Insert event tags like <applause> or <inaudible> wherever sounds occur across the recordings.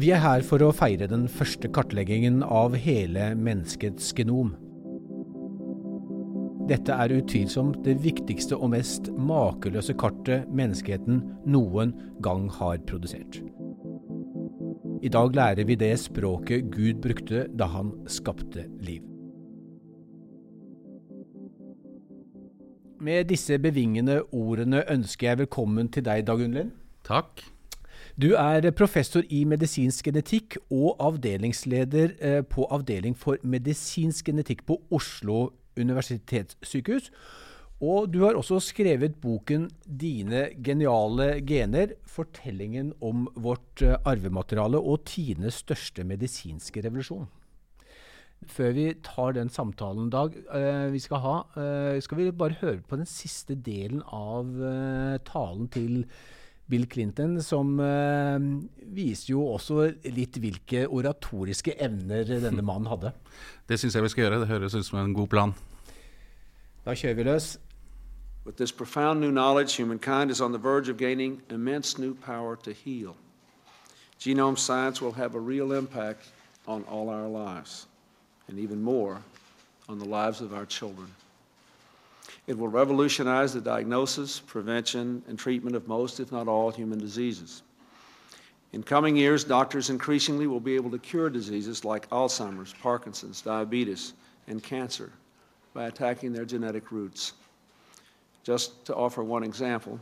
Vi er her for å feire den første kartleggingen av hele menneskets genom. Dette er utvilsomt det viktigste og mest makeløse kartet menneskeheten noen gang har produsert. I dag lærer vi det språket Gud brukte da han skapte liv. Med disse bevingende ordene ønsker jeg velkommen til deg, Dag Unnlind. Takk. Du er professor i medisinsk genetikk og avdelingsleder eh, på Avdeling for medisinsk genetikk på Oslo universitetssykehus. Og du har også skrevet boken 'Dine geniale gener', fortellingen om vårt eh, arvemateriale og tidenes største medisinske revolusjon. Før vi tar den samtalen, Dag, eh, vi skal ha, skal vi bare høre på den siste delen av talen til Bill Clinton, som uh, viser jo også litt hvilke oratoriske evner denne <laughs> mannen hadde. Det syns jeg vi skal gjøre. Det høres ut som en god plan. Da kjører vi løs. With this profound new knowledge, humankind is on the verge of gaining immense new power to heal. Genome science will have a real impact on all our lives, and even more on the lives of our children. It will revolutionize the diagnosis, prevention, and treatment of most, if not all, human diseases. In coming years, doctors increasingly will be able to cure diseases like Alzheimer's, Parkinson's, diabetes, and cancer by attacking their genetic roots. Just to offer one example,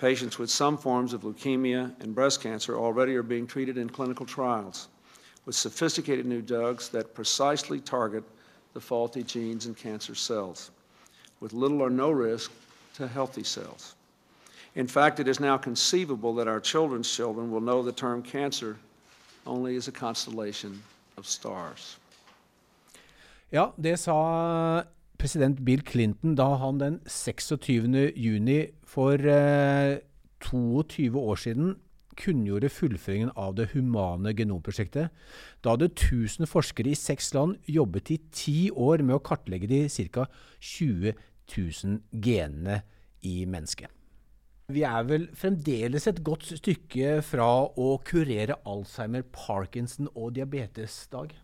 patients with some forms of leukemia and breast cancer already are being treated in clinical trials with sophisticated new drugs that precisely target the faulty genes in cancer cells with little or no risk to healthy cells. In fact, it is now conceivable that our children's children will know the term cancer only as a constellation of stars. Ja, det sa president Bill Clinton da han den 26. juni for eh, 22 år siden kunngjorde fullføringen av det humane genomprosjektet. Da hadde 1000 forskere i seks land jobbet i ti år med å kartlegge de ca. 20 000 genene i mennesket. Vi er vel fremdeles et godt stykke fra å kurere Alzheimer, Parkinson og diabetes, Dag?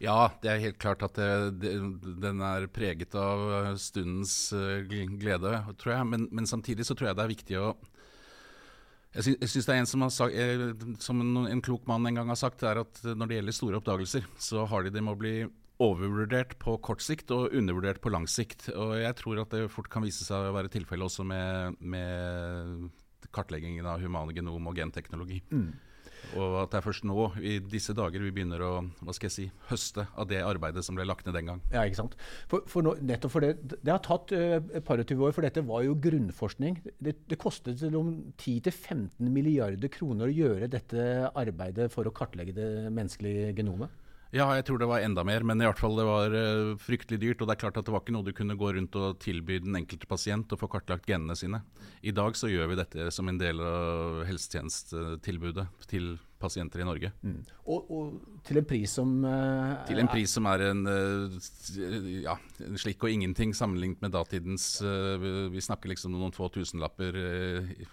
Ja, det er helt klart at det, det, den er preget av stundens uh, glede, tror jeg. Men, men, samtidig så tror jeg det er viktig å Jeg, synes det er en som, har sagt, eh, som en, en, klok mann en gang har sagt, er at når det gjelder store oppdagelser, så har de det med å bli overvurdert på kort sikt og undervurdert på lang sikt. Og jeg tror at det fort kan vise seg å være tilfellet også med, med kartleggingen av humane genom og genteknologi. Mm. Og at det er først nå, i disse dager, vi begynner å hva skal jeg si, høste av det arbeidet som ble lagt ned den gang. Ja, ikke sant. For, for nå, nettopp for det, det har tatt uh, et par og tyve år, for dette var jo grunnforskning. Det, det kostet om 10-15 milliarder kroner å gjøre dette arbeidet for å kartlegge det menneskelige genomet. Ja, jeg tror det var enda mer, men i hvert fall det var uh, fryktelig dyrt. Og det er klart at det var ikke noe du kunne gå rundt og tilby den enkelte pasient å få kartlagt genene sine. I dag så gjør vi dette som en del av helsetjenestetilbudet til pasienter i Norge. Mm. Og, og, til en pris som uh, Til en pris som er en uh, ja, slikk og ingenting sammenlignet med datidens Vi snakker liksom noen få tusenlapper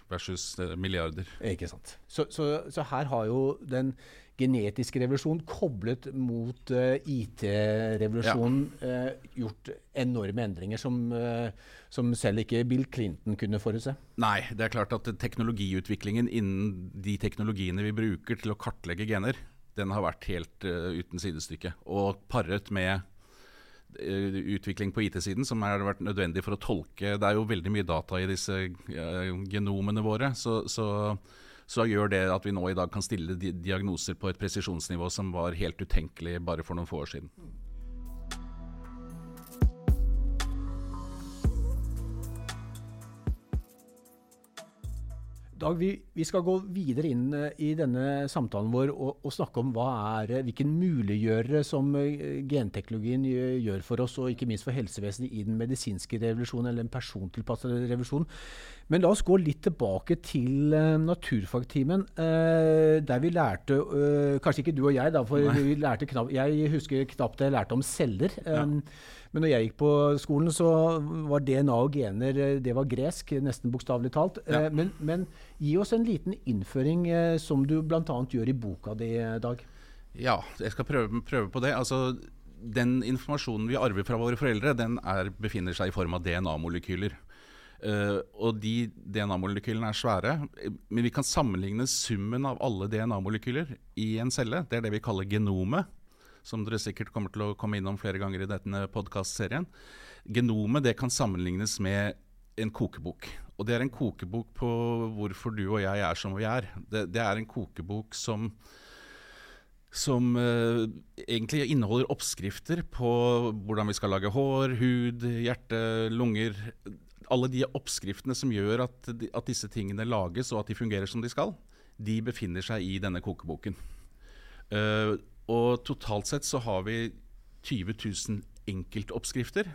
versus milliarder. Ikke sant. Så, så, så her har jo den genetisk revolusjon koblet mot uh, IT-revolusjonen ja. uh, gjort enorme endringer som, uh, som, selv ikke Bill Clinton kunne forutse? Nei, det er klart at teknologiutviklingen innen de teknologiene vi bruker til å kartlegge gener, den har vært helt uten sidestykke. Og paret med utvikling på IT-siden som har vært nødvendig for å tolke Det er jo veldig mye data i disse genomene våre. så, så så gjør det at vi nå i dag kan stille diagnoser på et presisjonsnivå som var helt utenkelig bare for noen få år siden. Dag, vi, vi, skal gå videre inn uh, i denne samtalen vår og, og snakke om er, uh, hvilken muliggjørere som uh, genteknologien gjør for oss, og ikke minst for helsevesenet i den medisinske revolusjonen, eller den persontilpassede revolusjonen. Men la oss gå litt tilbake til naturfagtimen, der vi lærte Kanskje ikke du og jeg, da, for vi lærte knapt, jeg husker knapt jeg lærte om celler. Ja. Men når jeg gikk på skolen, så var DNA og gener eh, det var gresk, nesten bokstavelig talt. Ja. Eh, men, men, gi oss en liten innføring, eh, som du bl.a. gjør i boka di, Dag. Ja, jeg skal prøve, prøve på det. Altså, den informasjonen vi arver fra våre foreldre, den er, befinner seg i form av DNA-molekyler. Uh, og de DNA-molekylene er svære, men vi kan sammenligne summen av alle DNA-molekyler i en celle. Det er det vi kaller genomet, som dere sikkert kommer til å komme innom flere ganger i denne podkastserien. Genomet det kan sammenlignes med en kokebok. Og det er en kokebok på hvorfor du og jeg er som vi er. Det, det er en kokebok som som uh, egentlig inneholder oppskrifter på hvordan vi skal lage hår, hud, hjerte, lunger alle de oppskriftene som gjør at, at, disse tingene lages og at de fungerer som de skal, de befinner seg i denne kokeboken. Uh, og totalt sett så har vi 20 000 enkeltoppskrifter.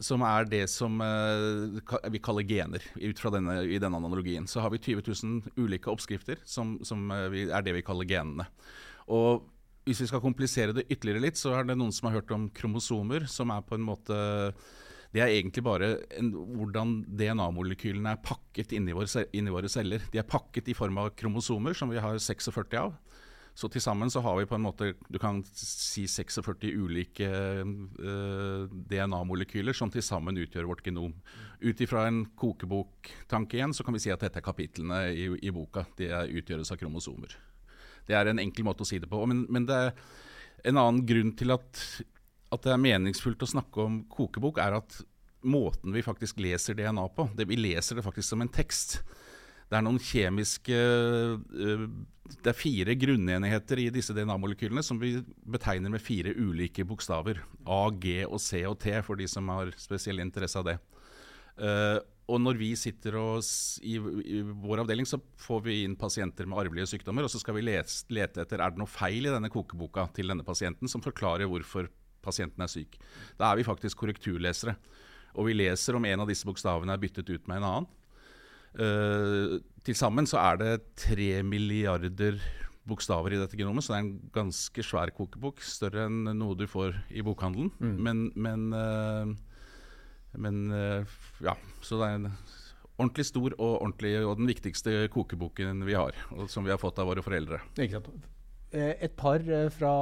Som er det som uh, vi kaller gener, ut fra denne, i denne analogien. Så har vi 20 000 ulike oppskrifter som, som vi, er det vi kaller genene. Og hvis vi skal komplisere det ytterligere litt, så er det noen som har hørt om kromosomer, som er på en måte det er egentlig bare en, hvordan DNA-molekylene er pakket inni våre, inni våre, celler. De er pakket i form av kromosomer, som vi har 46 av. Så til sammen så har vi på en måte du kan si 46 ulike uh, DNA-molekyler som til sammen utgjør vårt genom. Ut ifra en kokeboktanke igjen, så kan vi si at dette er kapitlene i, i boka. De utgjøres av kromosomer. Det er en enkel måte å si det på. Men, men det er en annen grunn til at at det er meningsfullt å snakke om kokebok, er at måten vi faktisk leser DNA på det, Vi leser det faktisk som en tekst. Det er noen kjemiske uh, Det er fire grunnenheter i disse DNA-molekylene som vi betegner med fire ulike bokstaver. A, G og C og T, for de som har spesiell interesse av det. Uh, og når vi sitter og, i, i, vår avdeling, så får vi inn pasienter med arvelige sykdommer. Og så skal vi lete, lete etter er det noe feil i denne kokeboka til denne pasienten som forklarer hvorfor pasienten er syk. Da er vi faktisk korrekturlesere. Og vi leser om en av disse bokstavene er byttet ut med en annen. Uh, Til sammen så er det tre milliarder bokstaver i dette genomet, så det er en ganske svær kokebok. Større enn noe du får i bokhandelen. Mm. Men, men, uh, men uh, ja, så det er en ordentlig stor og, ordentlig, og den viktigste kokeboken vi har, som vi har fått av våre foreldre. Eh, et par eh, fra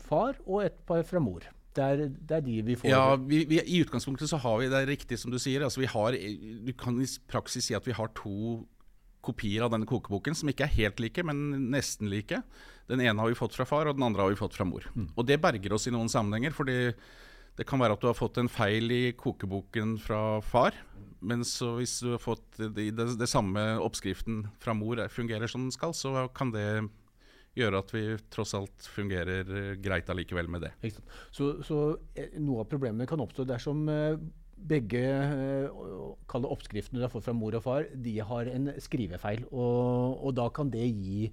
far og et par fra mor. Det er, det er de vi får. Ja, vi, vi, I utgangspunktet så har vi det er riktig som du sier. Altså, vi har, du kan i praksis si at vi har to kopier av denne kokeboken som ikke er helt like, men nesten like. Den ene har vi fått fra far, og den andre har vi fått fra mor. Mm. Og det berger oss i noen sammenhenger. fordi det kan være at du har fått en feil i kokeboken fra far, men så hvis du har fått det, det, det samme oppskriften fra mor fungerer som den skal, så kan det gjøre at vi tross alt fungerer eh, greit allikevel med det. Så, så, eh, noe av problemene kan oppstå dersom eh, begge kall oppskriftene du har fått fra mor og far, de har en skrivefeil. Og, og da kan det gi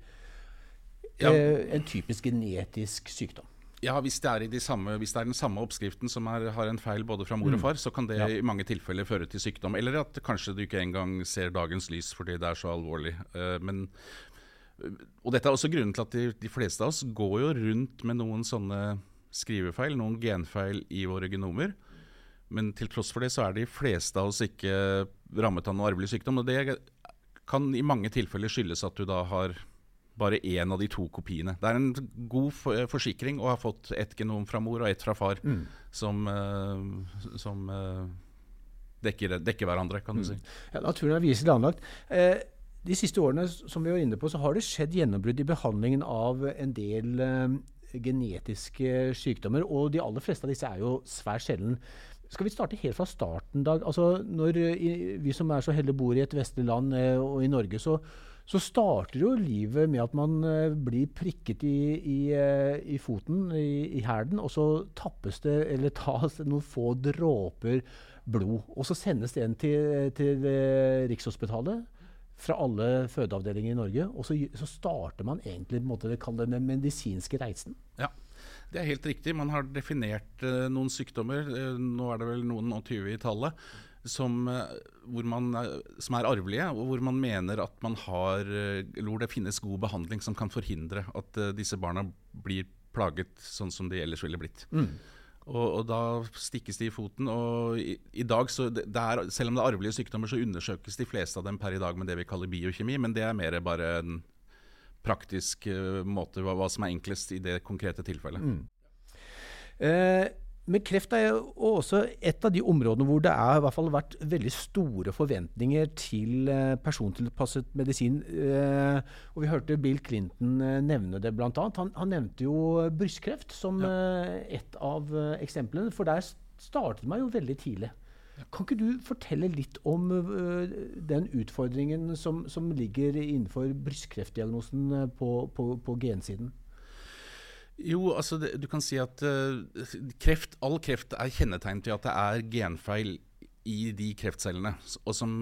ja. en typisk genetisk sykdom. Ja, hvis det, de samme, hvis det, er den samme oppskriften som er, har en feil både fra mor og mm. far, så kan det ja. i mange tilfeller føre til sykdom. Eller at kanskje du ikke engang ser dagens lys fordi det er så alvorlig. Uh, men, og dette er også grunnen til at de, de, fleste av oss går jo rundt med noen sånne skrivefeil, noen genfeil i våre genomer. Men til tross for det så er de fleste av oss ikke rammet av noen arvelig sykdom. Og det kan i mange tilfeller skyldes at du da har bare én av de to kopiene. Det er en god forsikring å ha fått ett genom fra mor og ett fra far mm. som, uh, som uh, dekker, dekker, hverandre, kan du mm. si. Ja, Naturen er viselig anlagt. Eh, de siste årene som vi var inne på, så har det skjedd gjennombrudd i behandlingen av en del uh, genetiske sykdommer. Og de aller fleste av disse er jo svært sjelden. Skal vi starte helt fra starten, Dag? Altså, når i, vi som er så heldige bor i et vestlig land uh, og i Norge, så, så, starter jo livet med at man uh, blir prikket i, i, i foten, i, i hælen, og så tappes det, eller tas noen få dråper blod. Og så sendes det en til, til Rikshospitalet fra alle fødeavdelinger i Norge. Og så, så starter man egentlig måte, det den medisinske reisen. Ja, det er helt riktig. Man har definert uh, noen sykdommer, uh, nå er det vel noen og 20 i tallet, som, uh, man, som, er arvelige, og hvor man mener at man har hvor det finnes god behandling som kan forhindre at disse barna blir plaget sånn som de ellers ville blitt. Mm. Og, og, da stikkes de i foten. Og i, i dag, er, Selv om det er arvelige sykdommer, så undersøkes de fleste av dem per i dag med det vi kaller biokjemi. Men det er mer bare en praktisk uh, måte, hva, hva, som er enklest i det konkrete tilfellet. Mm. Eh, men kreft er jo også et av de områdene hvor det har i hvert fall vært veldig store forventninger til eh, persontilpasset medisin. Eh, og vi hørte Bill Clinton eh, nevne det bl.a. Han, han nevnte jo brystkreft som ja. et av eksemplene. For der startet man jo veldig tidlig. Kan ikke du fortelle litt om den utfordringen som, som ligger innenfor brystkreftdiagnosen på, på, på gensiden? Jo, altså det, du kan si at uh, kreft, all kreft er kjennetegn til at det er genfeil i de kreftcellene. Og som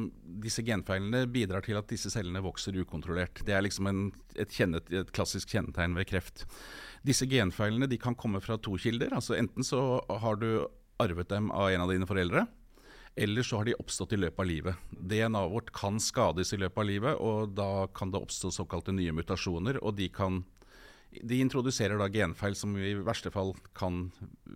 disse genfeilene bidrar til at disse cellene vokser ukontrollert. Det er liksom en, et, kjennet, et, klassisk kjennetegn ved kreft. Disse genfeilene de kan komme fra to kilder. altså Enten så har du arvet dem av en av dine foreldre. Eller så har de oppstått i løpet av livet. DNA-et vårt kan skades i løpet av livet, og da kan det oppstå såkalte nye mutasjoner. og de kan de introduserer da genfeil som i verste fall kan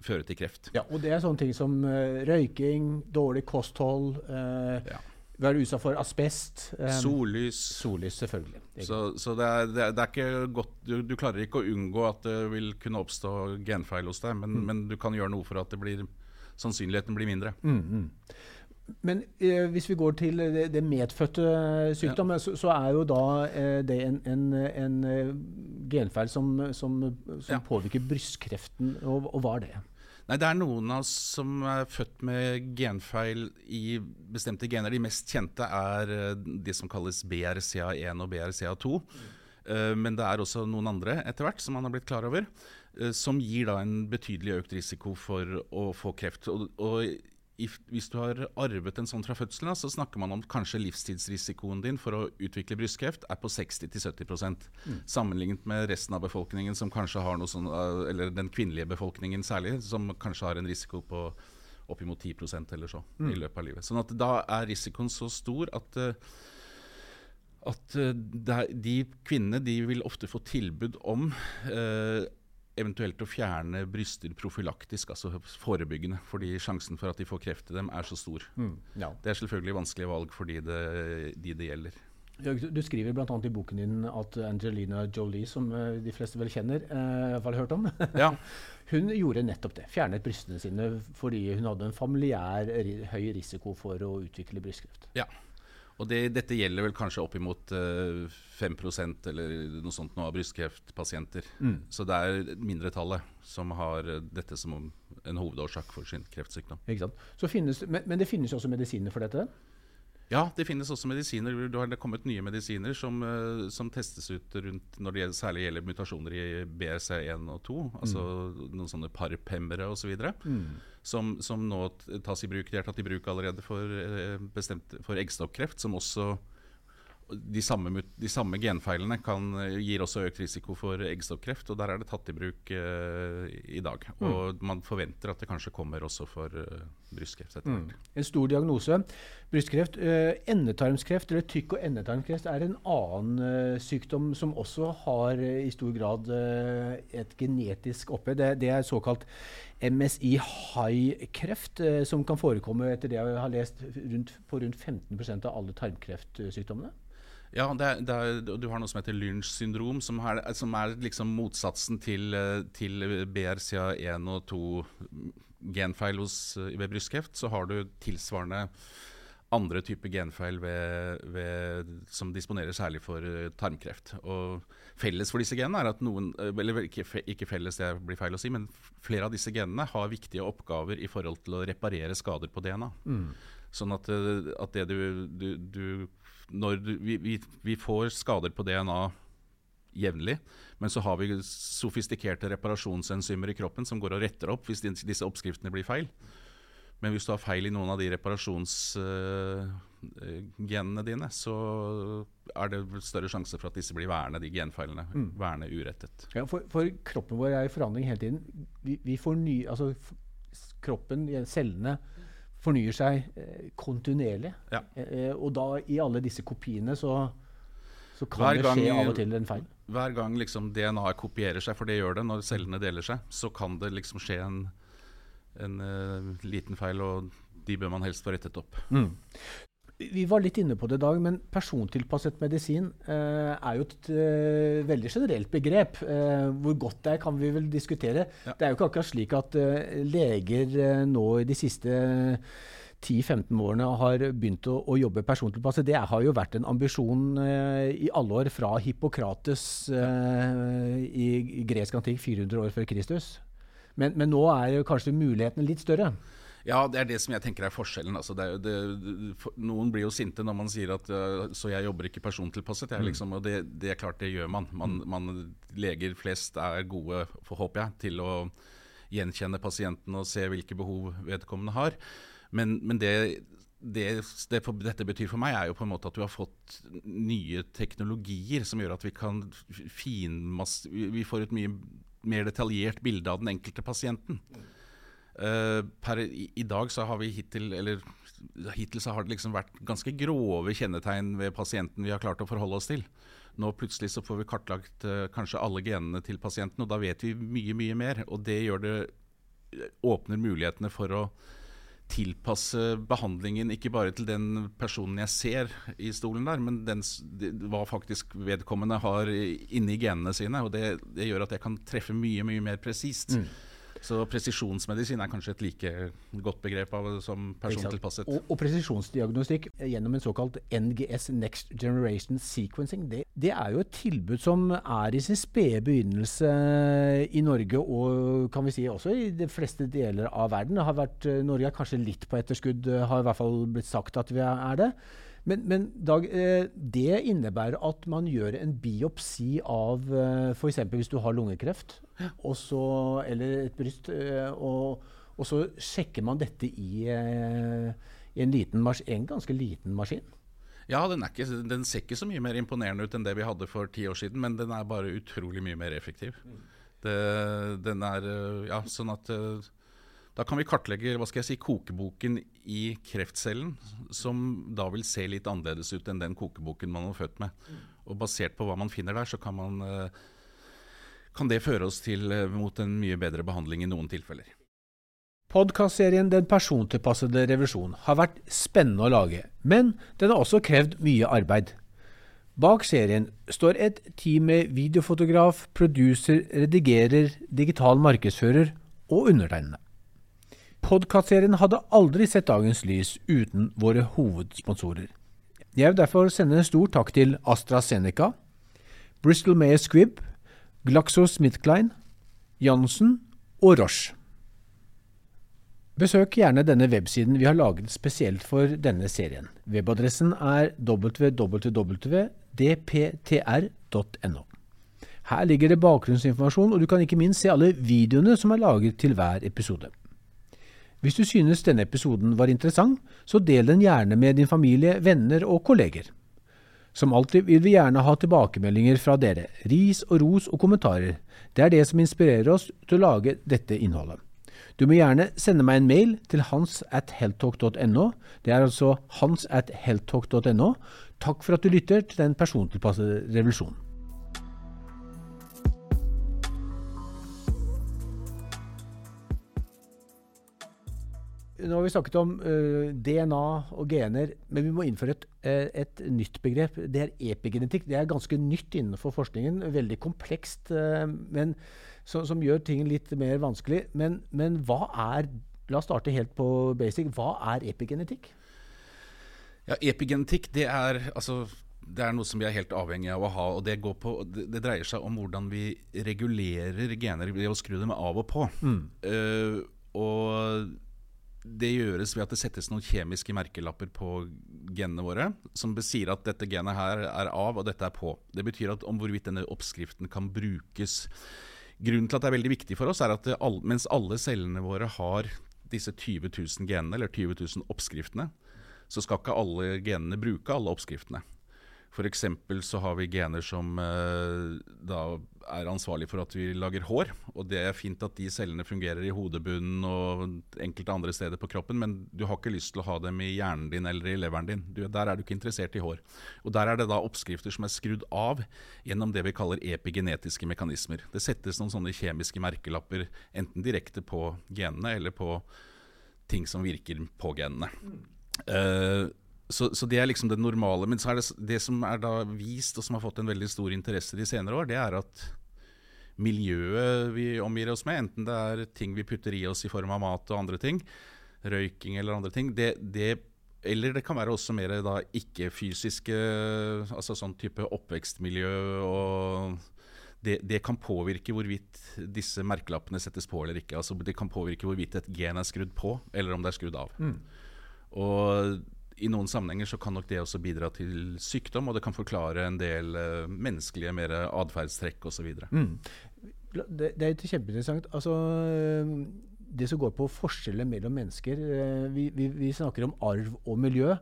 føre til kreft. Ja, og Det er sånne ting som uh, røyking, dårlig kosthold, uh, ja. være utsatt for asbest um, Sollys. Sollys, selvfølgelig. Så, så det, er, det, er, det, er, ikke godt du, du, klarer ikke å unngå at det vil kunne oppstå genfeil hos deg, men, mm. men du kan gjøre noe for at blir, sannsynligheten blir mindre. Mm, mm. Men eh, hvis vi går til det, det medfødte sykdommen, ja. så, så, er jo da eh, det en, en, en, eh, genfeil som, som, som ja. påvirker brystkreften. Og, og, hva er det? Nei, Det er noen av oss som er født med genfeil i bestemte gener. De mest kjente er eh, de som kalles BRCA1 og BRCA2. Mm. Uh, men det er også noen andre etter hvert som man har blitt klar over, som gir da en betydelig økt risiko for å få kreft. Og, og hvis du har arvet en sånn fra fødselen, så snakker man om kanskje livstidsrisikoen din for å utvikle brystkreft er på 60-70 mm. Sammenlignet med resten av befolkningen, som kanskje har noe sånn, eh, eller den kvinnelige befolkningen særlig, som kanskje har en risiko på oppimot 10% eller så mm. i løpet av livet. Sånn at da er risikoen så stor at uh, at uh, de kvinnene de vil ofte få tilbud om eventuelt å fjerne bryster profylaktisk, altså forebyggende. Fordi sjansen for at de får kreft i dem er så stor. Mm, ja. Det er selvfølgelig vanskelige valg for de det, de det gjelder. Du skriver bl.a. i boken din at Angelina Jolie, som eh, de fleste vel kjenner, eh, fall hørt om, ja. <laughs> hun gjorde nettopp det. Fjernet brystene sine fordi hun hadde en familiær høy risiko for å utvikle brystkreft. Ja, og det, dette gjelder vel kanskje oppimot uh, eh, 5 eller noe sånt nå av brystkreftpasienter. Mm. Så det er mindretallet som har uh, dette som en hovedårsak for sin kreftsykdom. Finnes, men, men, det finnes også medisiner for dette? Ja, det finnes også medisiner. Det har kommet nye medisiner som, uh, som testes ut rundt når det gjelder, særlig gjelder mutasjoner i BRC1 og 2. Altså mm. noen sånne parphemmere osv. Mm. Som, som nå tas i bruk. De er tatt i bruk allerede for, uh, bestemt, for eggstokkreft, som også de samme, de samme, genfeilene kan, eh, gir også økt risiko for eggstokkreft, og der er det tatt i bruk uh, i dag. Mm. Og man forventer at det kanskje kommer også for uh, brystkreft etter hvert. Mm. En stor diagnose. Brystkreft. Uh, endetarmskreft eller tykk- og endetarmskreft er en annen sykdom som også har i stor grad et genetisk oppe. Det, det er såkalt MSI-high-kreft, som kan forekomme etter det jeg har lest rundt, på rundt 15% av alle tarmkreftsykdommene. Ja, det er, det er, du har noe som heter Lynch syndrom, som er, som er liksom motsatsen til, til BRCA1 og 2 genfeil hos, ved brystkreft. Så har du tilsvarende andre typer genfeil ved, ved, som disponerer særlig for tarmkreft. Og Felles for disse genene er at noen Eller ikke, ikke felles, det blir feil å si, men flere av disse genene har viktige oppgaver i forhold til å reparere skader på DNA. Mm. Sånn at, at det du, du, du når vi, vi, vi, får skader på DNA jevnlig, men så har vi sofistikerte reparasjonsenzymer i kroppen som går og retter opp hvis disse oppskriftene blir feil. Men hvis du har feil i noen av de reparasjonsgenene uh, dine, så er det større sjanse for at disse blir værende, de genfeilene. Mm. Værende urettet. Ja, for, for, kroppen vår er i forandring hele tiden. Vi, vi får ny, altså, kroppen, cellene, fornyer seg eh, kontinuerlig. Ja. Eh, og da i alle disse kopiene så, så kan hver det skje gang, av og til en feil. Hver gang liksom DNA kopierer seg, for det gjør det når cellene deler seg, så kan det liksom skje en en uh, liten feil, og de bør man helst få rettet opp. Mm. Vi var litt inne på det i dag, men persontilpasset medisin eh, er jo et eh, veldig generelt begrep. Eh, hvor godt det er, kan vi vel diskutere. Ja. Det er jo ikke akkurat slik at eh, leger eh, nå i de siste 10-15 årene har begynt å, å, jobbe persontilpasset. Det har jo vært en ambisjon eh, i alle år, fra Hippokrates i, i gresk antikk 400 år før Kristus. Men, men nå er kanskje mulighetene litt større. Ja, det er det som jeg tenker er forskjellen. Altså, det er det, for, noen blir jo sinte når man sier at uh, så jeg jobber ikke persontilpasset. Jeg, mm. liksom, og det, det, er klart, det gjør man. man, mm. man leger flest er gode, håper jeg, til å gjenkjenne pasienten og se hvilke behov vedkommende har. Men, men det, det, det for, dette betyr for meg, er jo på en måte at du har fått nye teknologier som gjør at vi kan finmasse Vi får et mye mer detaljert bilde av den enkelte pasienten. Uh, per, i, i, dag så har vi hittil eller hittil så har det liksom vært ganske grove kjennetegn ved pasienten vi har klart å forholde oss til. Nå plutselig så får vi kartlagt uh, kanskje alle genene til pasienten, og da vet vi mye, mye mer. Og det gjør det åpner mulighetene for å tilpasse behandlingen ikke bare til den personen jeg ser i stolen der, men den, hva faktisk vedkommende har inni genene sine. og Det, det gjør at jeg kan treffe mye, mye mer presist. Mm. Så presisjonsmedisin er kanskje et like godt begrep av, som persontilpasset. Og, og presisjonsdiagnostikk gjennom en såkalt NGS Next Generation Sequencing, det, det, er jo et tilbud som er i sin spede begynnelse i Norge, og kan vi si også i de fleste deler av verden. Vært, Norge er kanskje litt på etterskudd, har i hvert fall blitt sagt at vi er det. Men, men Dag, eh, det innebærer at man gjør en biopsi av eh, f.eks. hvis du har lungekreft så, eller et bryst, eh, og, og, så sjekker man dette i, i en, liten en ganske liten maskin. Ja, den, ikke, den, ser ikke så mye mer imponerende ut enn det vi hadde for ti år siden, men den er bare utrolig mye mer effektiv. Mm. Det, den er Ja, sånn at da kan vi kartlegge hva skal jeg si, kokeboken i kreftcellen, som da vil se litt annerledes ut enn den kokeboken man har født med. Og Basert på hva man finner der, så kan, man, eh, kan det føre oss til, eh, mot en mye bedre behandling i noen tilfeller. Podkastserien Den persontilpassede revisjon har vært spennende å lage, men den har også krevd mye arbeid. Bak serien står et team med videofotograf, producer, redigerer, digital markedsfører og undertegnende. Podkastserien hadde aldri sett dagens lys uten våre hovedsponsorer. Jeg vil derfor sende en stor takk til AstraZeneca, Bristol Mayer Squibb, GlaxoSmithKline, Jansen og Roche. Besøk gjerne denne websiden vi har laget spesielt for denne serien. Webadressen er www.dptr.no. Her ligger det bakgrunnsinformasjon, og du kan ikke minst se alle videoene som er laget til hver episode. Hvis du synes denne episoden var interessant, så del den gjerne med din familie, venner og kolleger. Som alltid vil vi gjerne ha tilbakemeldinger fra dere, ris og ros og kommentarer. Det er det som inspirerer oss til å lage dette innholdet. Du må gjerne sende meg en mail til hans at heltalk.no. Det er altså hans at heltalk.no. Takk for at du lytter til den persontilpassede revolusjonen. Nå har vi snakket om uh, eh, DNA og gener, men vi må innføre et, uh, et, nytt begrep. Det er epigenetikk. Det er ganske nytt innenfor forskningen. Veldig komplekst, uh, men, så, som gjør ting litt mer vanskelig. Men, men, hva er La oss starte helt på basic. Hva er epigenetikk? Ja, Epigenetikk det er, altså, det er noe som vi er helt avhengig av å ha. og Det, på, det, dreier seg om hvordan vi regulerer gener ved å skru dem av og på. Mm. og det gjøres ved at det settes noen kjemiske merkelapper på genene våre som sier at dette genet her er av, og dette er på. Det betyr at om hvorvidt denne oppskriften kan brukes. Grunnen til at det er veldig viktig for oss, er at all, mens alle cellene våre har disse 20 000 genene, eller 20 000 oppskriftene, så skal ikke alle genene bruke alle oppskriftene. F.eks. så har vi gener som eh, da er ansvarlig for at vi lager hår. Og det er fint at de cellene fungerer i hodebunnen og enkelte andre steder på kroppen, men du har ikke lyst til å ha dem i hjernen din eller i leveren din. Du, der er du ikke interessert i hår. Og der er det da oppskrifter som er skrudd av gjennom det vi kaller epigenetiske mekanismer. Det settes noen sånne kjemiske merkelapper enten direkte på genene eller på ting som virker på genene. Uh, så, så, det er liksom det normale. Men så er det, det som er da vist, og som har fått en veldig stor interesse de senere år, det er at miljøet vi omgir oss med, enten det er ting vi putter i oss i form av mat og andre ting, røyking eller andre ting, det, det eller det kan være også mer ikke-fysiske, altså sånn type oppvekstmiljø og det, det, kan påvirke hvorvidt disse merkelappene settes på eller ikke. Altså Det kan påvirke hvorvidt et gen er skrudd på, eller om det er skrudd av. Mm. Og i noen sammenhenger så kan nok det også bidra til sykdom, og det kan forklare en del uh, menneskelige mer atferdstrekk osv. Mm. Det, det er kjempeinteressant. Altså, det som går på forskjeller mellom mennesker uh, vi, vi, vi, snakker om arv og miljø.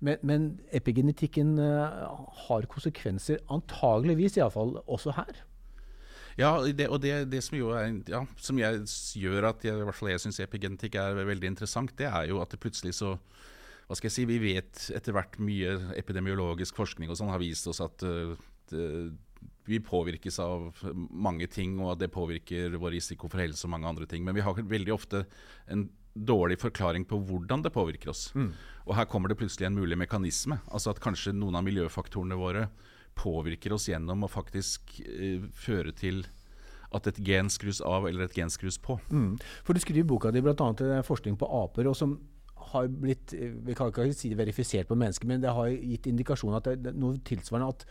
Men, men epigenetikken har konsekvenser, antageligvis iallfall også her. Ja, det, og det, det som, er, ja, som jeg, gjør at jeg, i hvert fall jeg syns epigenetikk er veldig interessant, det er jo at det plutselig så hva skal jeg si, Vi vet etter hvert mye epidemiologisk forskning og sånn har vist oss at uh, det, vi påvirkes av mange ting, og at det påvirker vår risiko for helse og mange andre ting. Men vi har veldig ofte en dårlig forklaring på hvordan det påvirker oss. Mm. Og her kommer det plutselig en mulig mekanisme. Altså at kanskje noen av miljøfaktorene våre påvirker oss gjennom å faktisk eh, føre til at et gen skrus av eller et gen skrus på. Mm. For Du skriver i boka di bl.a. forskning på aper. og som har blitt Vi kan ikke si verifisert på mennesker, men det har gitt indikasjoner at det er noe tilsvarende at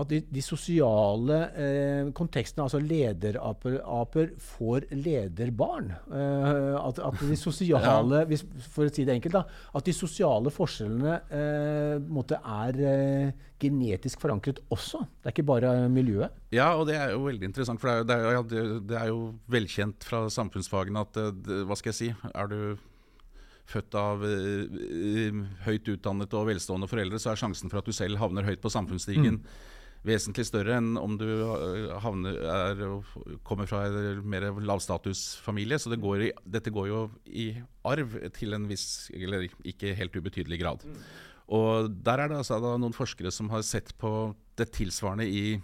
at de, de sosiale eh, kontekstene, altså lederaper, aper, får lederbarn. Eh, at, at, de sosiale, hvis, for å si det enkelt, da, at de sosiale forskjellene eh, er eh, genetisk forankret også. Det er ikke bare miljøet. Ja, og det er jo veldig interessant. For det er, det er, det er jo velkjent fra samfunnsfagene at eh, Hva skal jeg si? Er du født av uh, høyt utdannede og velstående foreldre, så er sjansen for at du selv havner høyt på samfunnsstigen mm vesentlig større enn om du eh, havner, er, kommer fra en mer lavstatusfamilie. Så det går i, dette går jo i arv til en viss, eller ikke helt ubetydelig grad. Mm. Og Der er det altså noen forskere som har sett på det tilsvarende i,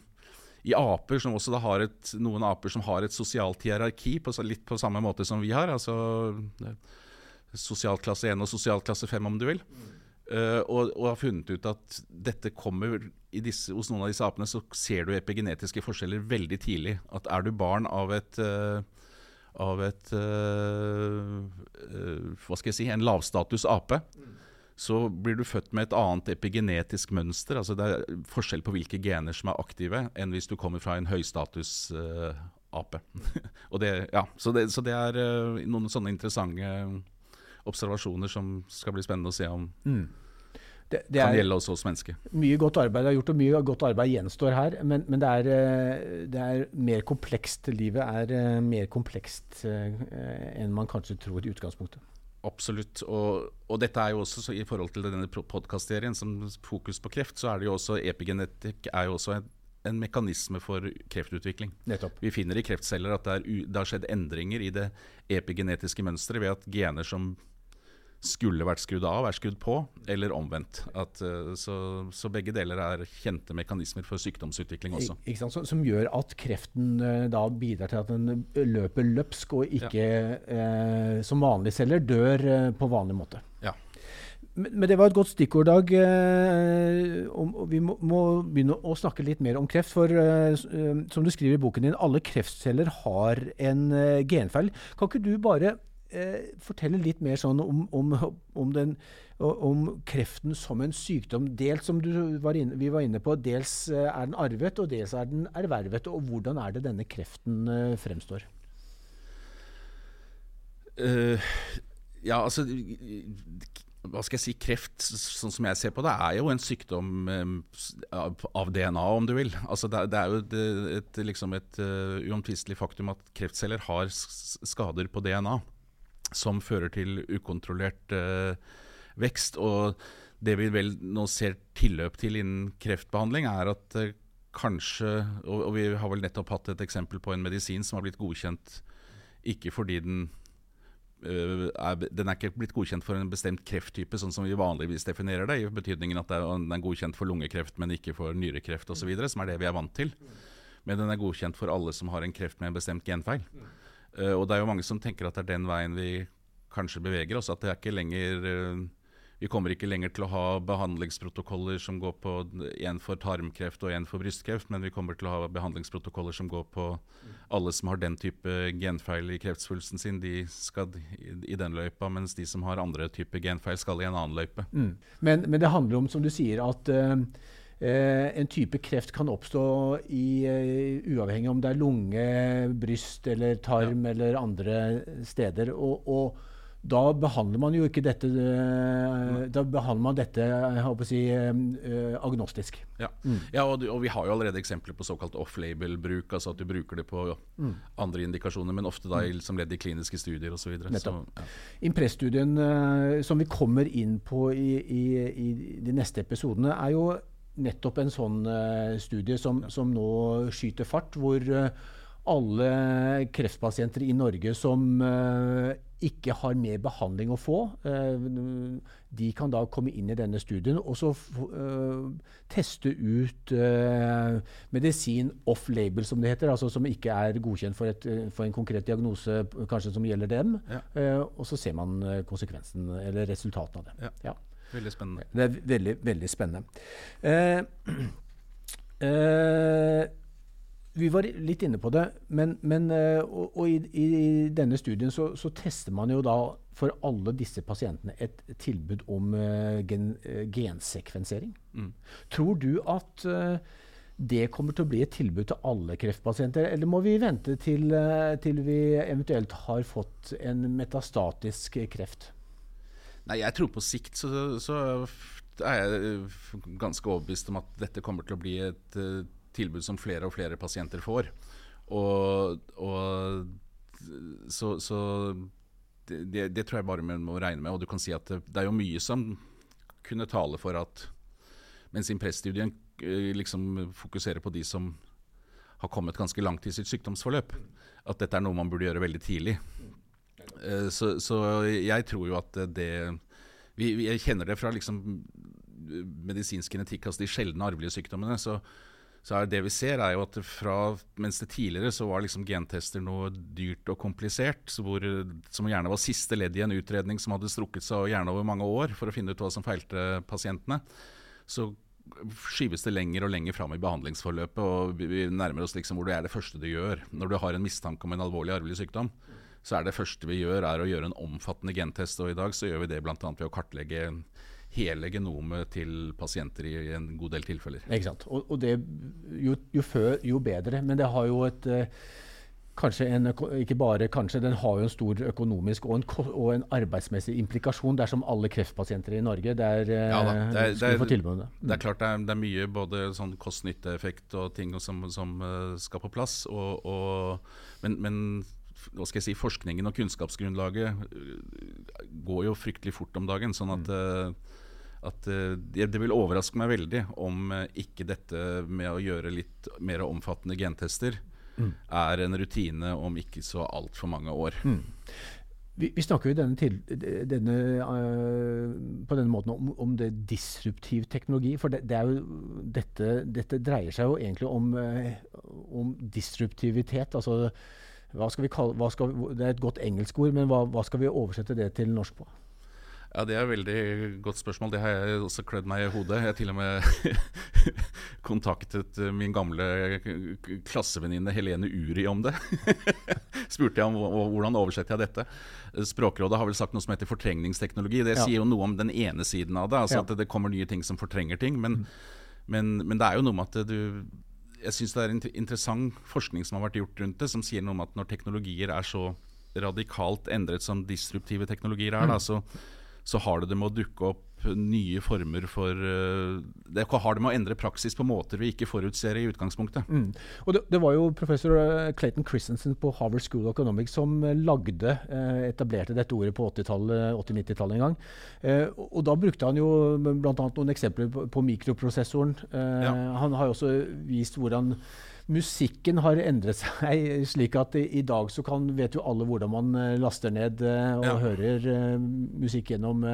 i aper, som også har et, noen aper som har et sosialt hierarki, på, litt på samme måte som vi har. altså Sosialklasse 1 og sosialklasse 5, om du vil. Uh, og, og, har funnet ut at dette kommer disse, Hos noen av disse apene så ser du epigenetiske forskjeller veldig tidlig. At er du barn av et uh, av et uh, Hva skal jeg si en lavstatus ape, mm. så blir du født med et annet epigenetisk mønster. altså Det er forskjell på hvilke gener som er aktive, enn hvis du kommer fra en høystatus ape. <laughs> det, ja, så, det, så det er noen sånne interessante observasjoner som skal bli spennende å se om mm. det, det kan gjelde også oss mennesker. Mye godt arbeid er gjort, og mye godt arbeid gjenstår her. Men, men det, er, eh, det, er, mer komplekst. Livet er eh, mer komplekst eh, enn man kanskje tror i utgangspunktet. Absolutt. Og, og, dette er jo også i forhold til denne podkastserien som fokus på kreft, så er det jo også epigenetikk er jo også en, en mekanisme for kreftutvikling. Nettopp. Vi finner i kreftceller at det, er, det har skjedd endringer i det epigenetiske mønsteret ved at gener som skulle vært skrudd av, er skrudd på, eller omvendt. At, uh, så, så, begge deler er kjente mekanismer for sykdomsutvikling også. Ik? Så, som gjør at kreften uh, da bidrar til at den løper løpsk, og ikke ja. eh, som vanlige celler dør på vanlig måte. Ja. Men, men, det var et godt stikkord, Dag. vi må, må, begynne å snakke litt mer om kreft. For som du skriver i boken din, alle kreftceller har en genfeil. Kan ikke du bare eh, fortelle litt mer sånn om, om, om, den, om, kreften som en sykdom. Dels som var inne, vi var inne på, dels eh, er den arvet, og dels er den ervervet. Og hvordan er det denne kreften eh, fremstår? Uh, ja, altså hva skal jeg si, Kreft, sånn som jeg ser på det, er jo en sykdom um, av DNA, om du vil. Altså det, er jo et, et, liksom et uomtvistelig faktum at kreftceller har skader på DNA som fører til ukontrollert eh, vekst. og det vi vel nå ser tilløp til innen kreftbehandling, er at eh, kanskje og, vi har vel nettopp hatt et eksempel på en medisin som har blitt godkjent ikke fordi den øh, er, Den er ikke blitt godkjent for en bestemt krefttype, sånn som vi vanligvis definerer det, i betydningen at den er godkjent for lungekreft, men ikke for nyrekreft osv., som er det vi er vant til. Men den er godkjent for alle som har en kreft med en bestemt genfeil. Uh, og det er jo mange som tenker at det er den veien vi kanskje beveger oss. At det er ikke lenger uh, vi kommer ikke lenger til å ha behandlingsprotokoller som går på én for tarmkreft og én for brystkreft, men vi kommer til å ha behandlingsprotokoller som går på alle som har den type genfeil i kreftsvulsten sin, de skal i den løypa, mens de som har andre type genfeil, skal i en annen løype. Mm. Men, men, det handler om, som du sier, at uh, en type kreft kan oppstå i, uh, uavhengig om det er lunge, bryst eller tarm ja. eller andre steder. og, og da behandler man jo ikke dette eh, Da behandler man dette jeg håper å si, eh, agnostisk. Ja, mm. ja og, og, vi har jo allerede eksempler på såkalt off-label-bruk. altså At du bruker det på mm. andre indikasjoner, men ofte da mm. som ledd i kliniske studier osv. Ja. Impress-studien som vi kommer inn på i, i, i, de neste episodene, er jo nettopp en sånn uh, studie som, som, nå skyter fart. hvor uh, alle kreftpasienter i Norge som uh, ikke har mer behandling å få, de kan da komme inn i denne studien og så teste ut medisin off-label, som det heter. altså Som ikke er godkjent for, et, for en konkret diagnose kanskje som gjelder dem. Ja. og så ser man konsekvensen, eller resultatene av det. Ja. Ja. Veldig spennende. Det er veldig, veldig spennende. Eh, eh, vi var litt inne på det, men, men eh, og, og i, i, denne studien så, så, tester man jo da for alle disse pasientene et tilbud om uh, gen, uh, gensekvensering. Mm. Tror du at det kommer til å bli et tilbud til alle kreftpasienter, eller må vi vente til, til vi eventuelt har fått en metastatisk kreft? Nei, jeg tror på sikt så, så er jeg ganske overbevist om at dette kommer til å bli et tilbud som flere og flere pasienter får. Og, og så, så det, det, tror jeg bare man må regne med. Og du kan si at det, det er jo mye som kunne tale for at mens Impress-studien eh, liksom fokuserer på de som har kommet ganske langt i sitt sykdomsforløp, at dette er noe man burde gjøre veldig tidlig. Eh, så, så jeg tror jo at det vi, Jeg kjenner det fra liksom medisinsk genetikk, altså de sjeldne arvelige sykdommene. så så det vi ser, er jo at fra, mens det tidligere så var liksom gentester noe dyrt og komplisert, hvor, som gjerne var siste ledd i en utredning som hadde strukket seg gjerne over mange år for å finne ut hva som feilte pasientene, så skyves det lenger og lenger fram i behandlingsforløpet. og Vi nærmer oss liksom hvor det er det første du gjør. Når du har en mistanke om en alvorlig arvelig sykdom, så er det første vi gjør, er å gjøre en omfattende gentest. og I dag så gjør vi det bl.a. ved å kartlegge hele genomet til pasienter i en god del tilfeller. Ikke sant. Og, og det, jo, jo, før, jo bedre. Men det har jo et uh, kanskje en, ikke bare kanskje, den har jo en stor økonomisk og en, og en arbeidsmessig implikasjon dersom alle kreftpasienter i Norge der, ja, da, det er, skulle få tilbudet. Mm. Det er klart det er, det er mye både sånn kost-nytte-effekt og ting som, som uh, skal på plass. Og, og, men, men hva skal jeg si, forskningen og kunnskapsgrunnlaget går jo fryktelig fort om dagen. sånn at mm at eh, det, det, vil overraske meg veldig om ikke dette med å gjøre litt mer omfattende gentester mm. er en rutine om ikke så altfor mange år. Mm. Vi, vi, snakker jo denne til, denne, uh, på denne måten om, om det disruptiv teknologi. For det, det jo, dette, dette, dreier seg jo egentlig om, uh, om disruptivitet. altså kalle, skal, Det er et godt engelsk ord, men hva, hva skal vi oversette det til norsk på? Ja, Det er et veldig godt spørsmål. Det har jeg også klødd meg i hodet. Jeg har til og med <laughs> kontaktet min gamle klassevenninne Helene Uri om det. <laughs> Spurte jeg om hvordan oversetter jeg dette. Språkrådet har vel sagt noe som heter fortrengningsteknologi. Det sier jo noe om den ene siden av det. altså. At det kommer nye ting som fortrenger ting. Men, mm. men, men det er jo noe med at du Jeg syns det er en interessant forskning som har vært gjort rundt det, som sier noe om at når teknologier er så radikalt endret som disruptive teknologier er, mm. da, så så har det det med å dukke opp nye former for uh, Det har det med å endre praksis på måter vi ikke forutser i utgangspunktet. Mm. Og det, det, var jo professor eh, Clayton Christensen på Harvard School of Economics som lagde, uh, etablerte dette ordet på 80-90-tallet en gang. Og da brukte han jo bl.a. noen eksempler på, på mikroprosessoren. Ja. Han har jo også vist hvordan musikken har endret seg <laughs> slik at i, i dag så kan, vet jo alle hvordan man uh, laster ned uh, og ja. hører uh, musikk gjennom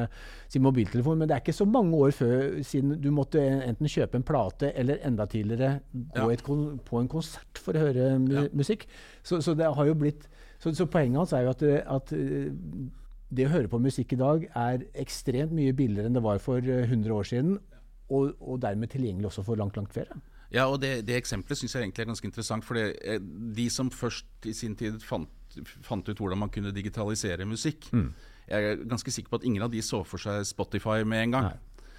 sin mobiltelefon. Men det er ikke så mange år før siden du måtte enten kjøpe en plate eller enda tidligere gå ja. på en konsert for å høre mu ja. musikk. Så, så, det har jo blitt så, så poenget hans er jo at, at det å høre på musikk i dag er ekstremt mye billigere enn det var for 100 år siden, og, og dermed tilgjengelig også for langt, langt flere. Ja, og det, det eksempelet syns jeg egentlig er ganske interessant. For eh, de som først i sin tid fant, fant ut hvordan man kunne digitalisere musikk mm. Jeg er ganske sikker på at ingen av de så for seg Spotify med en gang.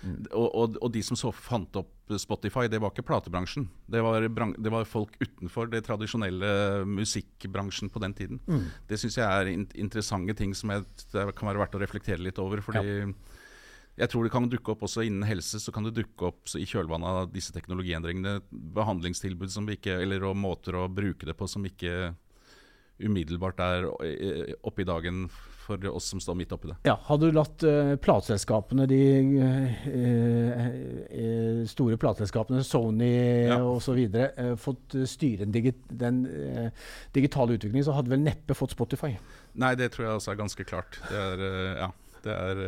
Mm. Og, og, og, de som så fant opp Spotify, det var ikke platebransjen. Det var, det var folk utenfor det tradisjonelle musikkbransjen på den tiden. Mm. Det syns jeg er in interessante ting som jeg, det kan være verdt å reflektere litt over. fordi ja. Jeg tror det kan dukke opp også innen helse, så kan det dukke opp i kjølvannet av disse teknologiendringene behandlingstilbud som vi ikke, eller og måter å bruke det på som ikke umiddelbart er oppe i dagen for oss som står midt oppi det. Ja, Hadde du latt uh, plateselskapene, de uh, uh, store plateselskapene, Sony ja. osv., uh, fått styre digi den digitale utviklingen, så hadde vel neppe fått Spotify? Nei, det tror jeg også er ganske klart. Det er, ja, det er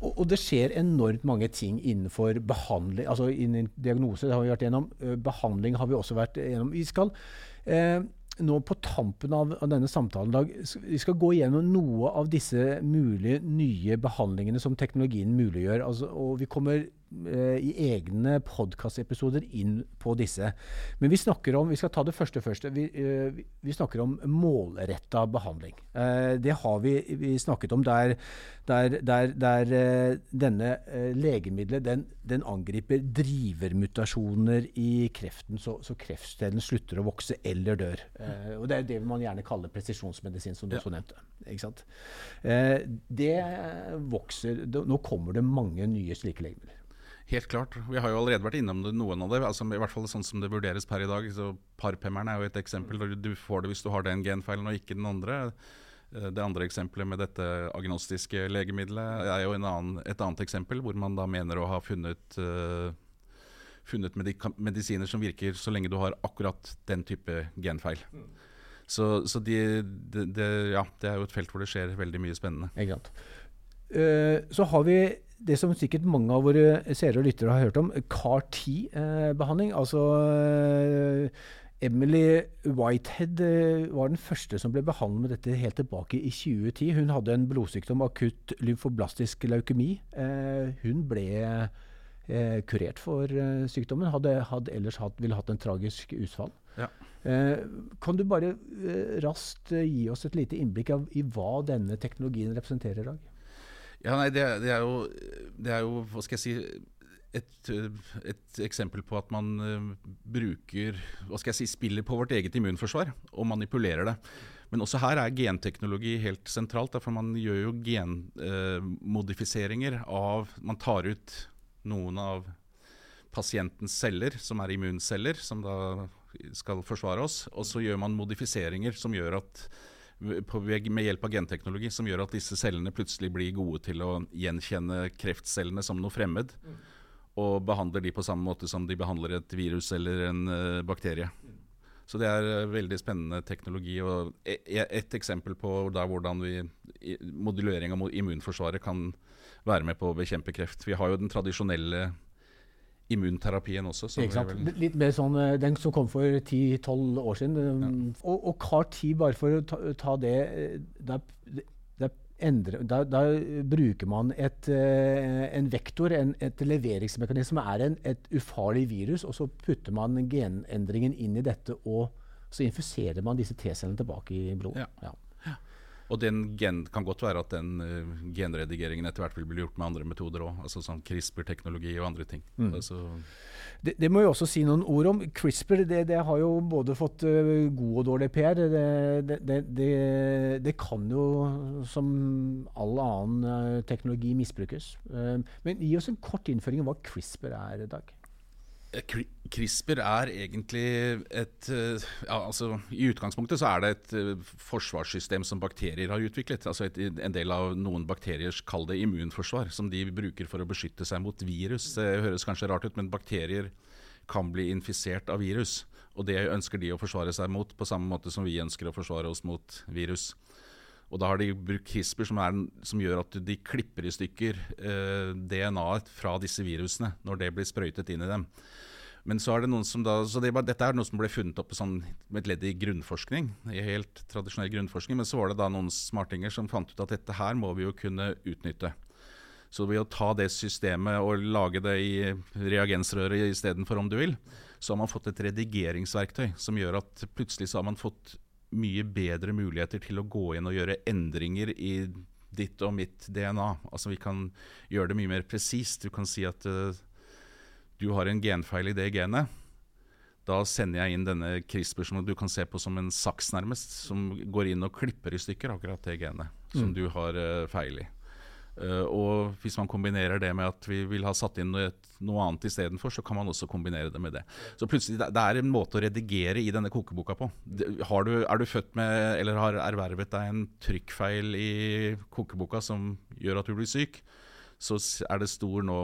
og, og, det skjer enormt mange ting innenfor behandling. altså Innen diagnose det har vi vært gjennom. Behandling har vi også vært gjennom. Vi skal eh, nå på tampen av, av denne samtalen dag, vi skal gå gjennom noe av disse mulige nye behandlingene som teknologien muliggjør. Altså, og vi kommer Eh, i egne podkastepisoder inn på disse. Men vi snakker om vi skal ta det første først, vi, uh, vi snakker om målretta behandling. Uh, det har vi, vi, snakket om der, der, der, der denne legemiddelet den, den, angriper drivermutasjoner i kreften, så, så kreftcellen slutter å vokse eller dør. og Det er det man gjerne kaller presisjonsmedisin, som du også nevnte. det vokser, Nå kommer det mange nye slike legemidler. Helt klart. Vi har jo allerede vært innom det, noen av det. Altså, I hvert fall sånn som det vurderes per i dag. så Parpemmeren er jo et eksempel. Du får det hvis du har den genfeilen og ikke den andre. Eh, det andre eksempelet med dette agnostiske legemiddelet er jo annen, et annet eksempel, hvor man da mener å ha funnet, uh, funnet medisiner som virker så lenge du har akkurat den type genfeil. Mm. Så, så de, de, de, ja, det er jo et felt hvor det skjer veldig mye spennende. Uh, så har vi det som sikkert mange av våre seere og lyttere har hørt om, CAR-10-behandling. altså eh, Emily Whitehead eh, var den første som ble behandlet med dette helt tilbake i 2010. Hun hadde en blodsykdom, akutt lymfoblastisk leukemi. Eh, hun ble kurert for sykdommen. Hadde, hadde ellers hatt, ville hatt en tragisk utfall. Ja. kan du bare raskt gi oss et lite innblikk av i hva denne teknologien representerer i dag? Ja, nei, det, det, er jo, det, er jo, Hva skal jeg si et, et eksempel på at man uh, bruker Hva skal jeg si spiller på vårt eget immunforsvar og manipulerer det. Men også her er genteknologi helt sentralt. for Man gjør jo genmodifiseringer uh, av Man tar ut noen av pasientens celler, som er immunceller, som da skal forsvare oss. Og så gjør man modifiseringer som gjør at med hjelp av genteknologi som gjør at disse cellene plutselig blir gode til å gjenkjenne kreftcellene som noe fremmed. Mm. Og behandler de på samme måte som de behandler et virus eller en uh, bakterie. Mm. Så det er uh, veldig spennende teknologi. og e, e, Et eksempel på hvordan vi, modulering av immunforsvaret kan være med på å bekjempe kreft. Vi har jo den tradisjonelle immunterapien også. Vel... Litt mer sånn eh, den som kom for 10-12 år siden. Ja. Um, og, og CAR-10, bare for å ta, ta det eh, da, da, endre, da, da, bruker man et, uh, en vektor, en, et leveringsmekanisme, som er en, et ufarlig virus, og så putter man genendringen inn i dette, og så infuserer man disse T-cellene tilbake i blodet. Ja. Ja. Og den gen, kan godt være at den uh, genredigeringen etter hvert vil bli gjort med andre metoder òg. Altså sånn CRISPR-teknologi og andre ting. Mm. Altså, det, det, må jeg også si noen ord om. CRISPR det, det har jo både fått uh, god og dårlig PR. Det, det, kan jo som all annen uh, teknologi misbrukes. Men gi oss en kort innføring om hva CRISPR er, Dag. CRISPR er egentlig et ja, altså, I utgangspunktet så er det et forsvarssystem som bakterier har utviklet. altså et, En del av noen bakteriers kall det immunforsvar, som de bruker for å beskytte seg mot virus. Det høres kanskje rart ut, men bakterier kan bli infisert av virus. Og det ønsker de å forsvare seg mot, på samme måte som vi ønsker å forsvare oss mot virus. Og da har de brukt CRISPR, som, er, som gjør at de klipper i stykker eh, DNA-et fra disse virusene når det blir sprøytet inn i dem. Men så er det noen som da, så det, Dette er noe som ble funnet opp sånn, med et ledd i grunnforskning. i helt tradisjonell grunnforskning, Men så var det da noen smartinger som fant ut at dette her må vi jo kunne utnytte. Så ved å ta det systemet og lage det i reagensrøret istedenfor, om du vil, så har man fått et redigeringsverktøy som gjør at plutselig så har man fått mye bedre muligheter til å gå inn og gjøre endringer i ditt og mitt DNA. Altså Vi kan gjøre det mye mer presist. Du kan si at uh, du har en genfeil i det genet. Da sender jeg inn denne CRISPR som du kan se på som en saks, nærmest, som går inn og klipper i stykker akkurat det genet som mm. du har uh, feil i. Uh, og hvis man kombinerer det med at vi vil ha satt inn noe, annet istedenfor, så kan man også kombinere det med det. Så plutselig, det, er en måte å redigere i denne kokeboka på. Du, er du født med, eller har ervervet deg en trykkfeil i kokeboka som gjør at du blir syk, så er det stor nå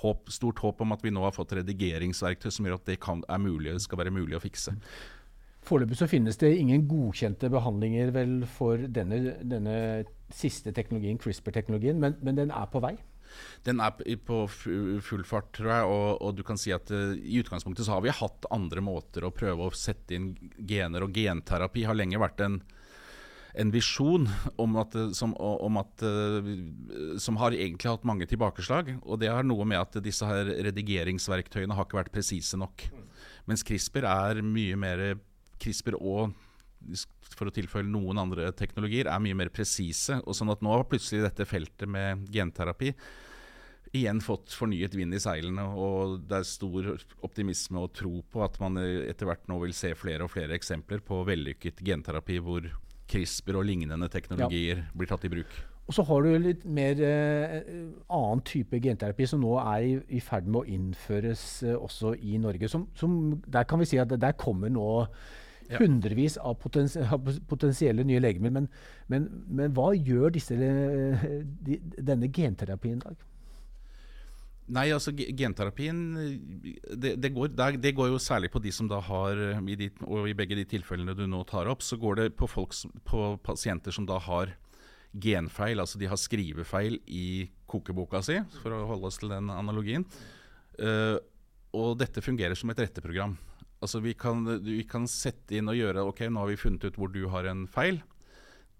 håp, stort håp om at vi nå har fått redigeringsverktøy som gjør at det kan, mulig, skal være mulig å fikse. Foreløpig så finnes det ingen godkjente behandlinger vel for denne, denne siste teknologien, CRISPR-teknologien, men, men, den er på vei? Den er på full fart, tror jeg. Og, og du kan si at uh, i utgangspunktet så har vi hatt andre måter å prøve å sette inn gener, og genterapi har lenge vært en, en visjon om at, som, om at, uh, som, har egentlig hatt mange tilbakeslag. Og det har noe med at disse her redigeringsverktøyene har ikke vært presise nok. Mens CRISPR er mye mer CRISPR og for å tilføye noen andre teknologier, er mye mer presise. og sånn at Nå har plutselig dette feltet med genterapi igjen fått fornyet vind i seilene. og Det er stor optimisme og tro på at man etter hvert nå vil se flere og flere eksempler på vellykket genterapi hvor CRISPR og lignende teknologier ja. blir tatt i bruk. Og så har du litt mer eh, annen type genterapi som nå er i, i ferd med å innføres eh, også i Norge. Som, som, der kan vi si at der kommer nå hundrevis av, potensielle nye legemidler. Men, men, men, hva gjør disse, de, denne genterapien i dag? Nei, altså genterapien det, det, går, det, går, jo særlig på de som da har i de, Og i begge de tilfellene du nå tar opp, så går det på, folk, på pasienter som da har genfeil. Altså de har skrivefeil i kokeboka si, for å holde oss til den analogien. Uh, og dette fungerer som et retteprogram. Altså vi kan, vi kan, sette inn og gjøre Ok, nå har vi funnet ut hvor du har en feil.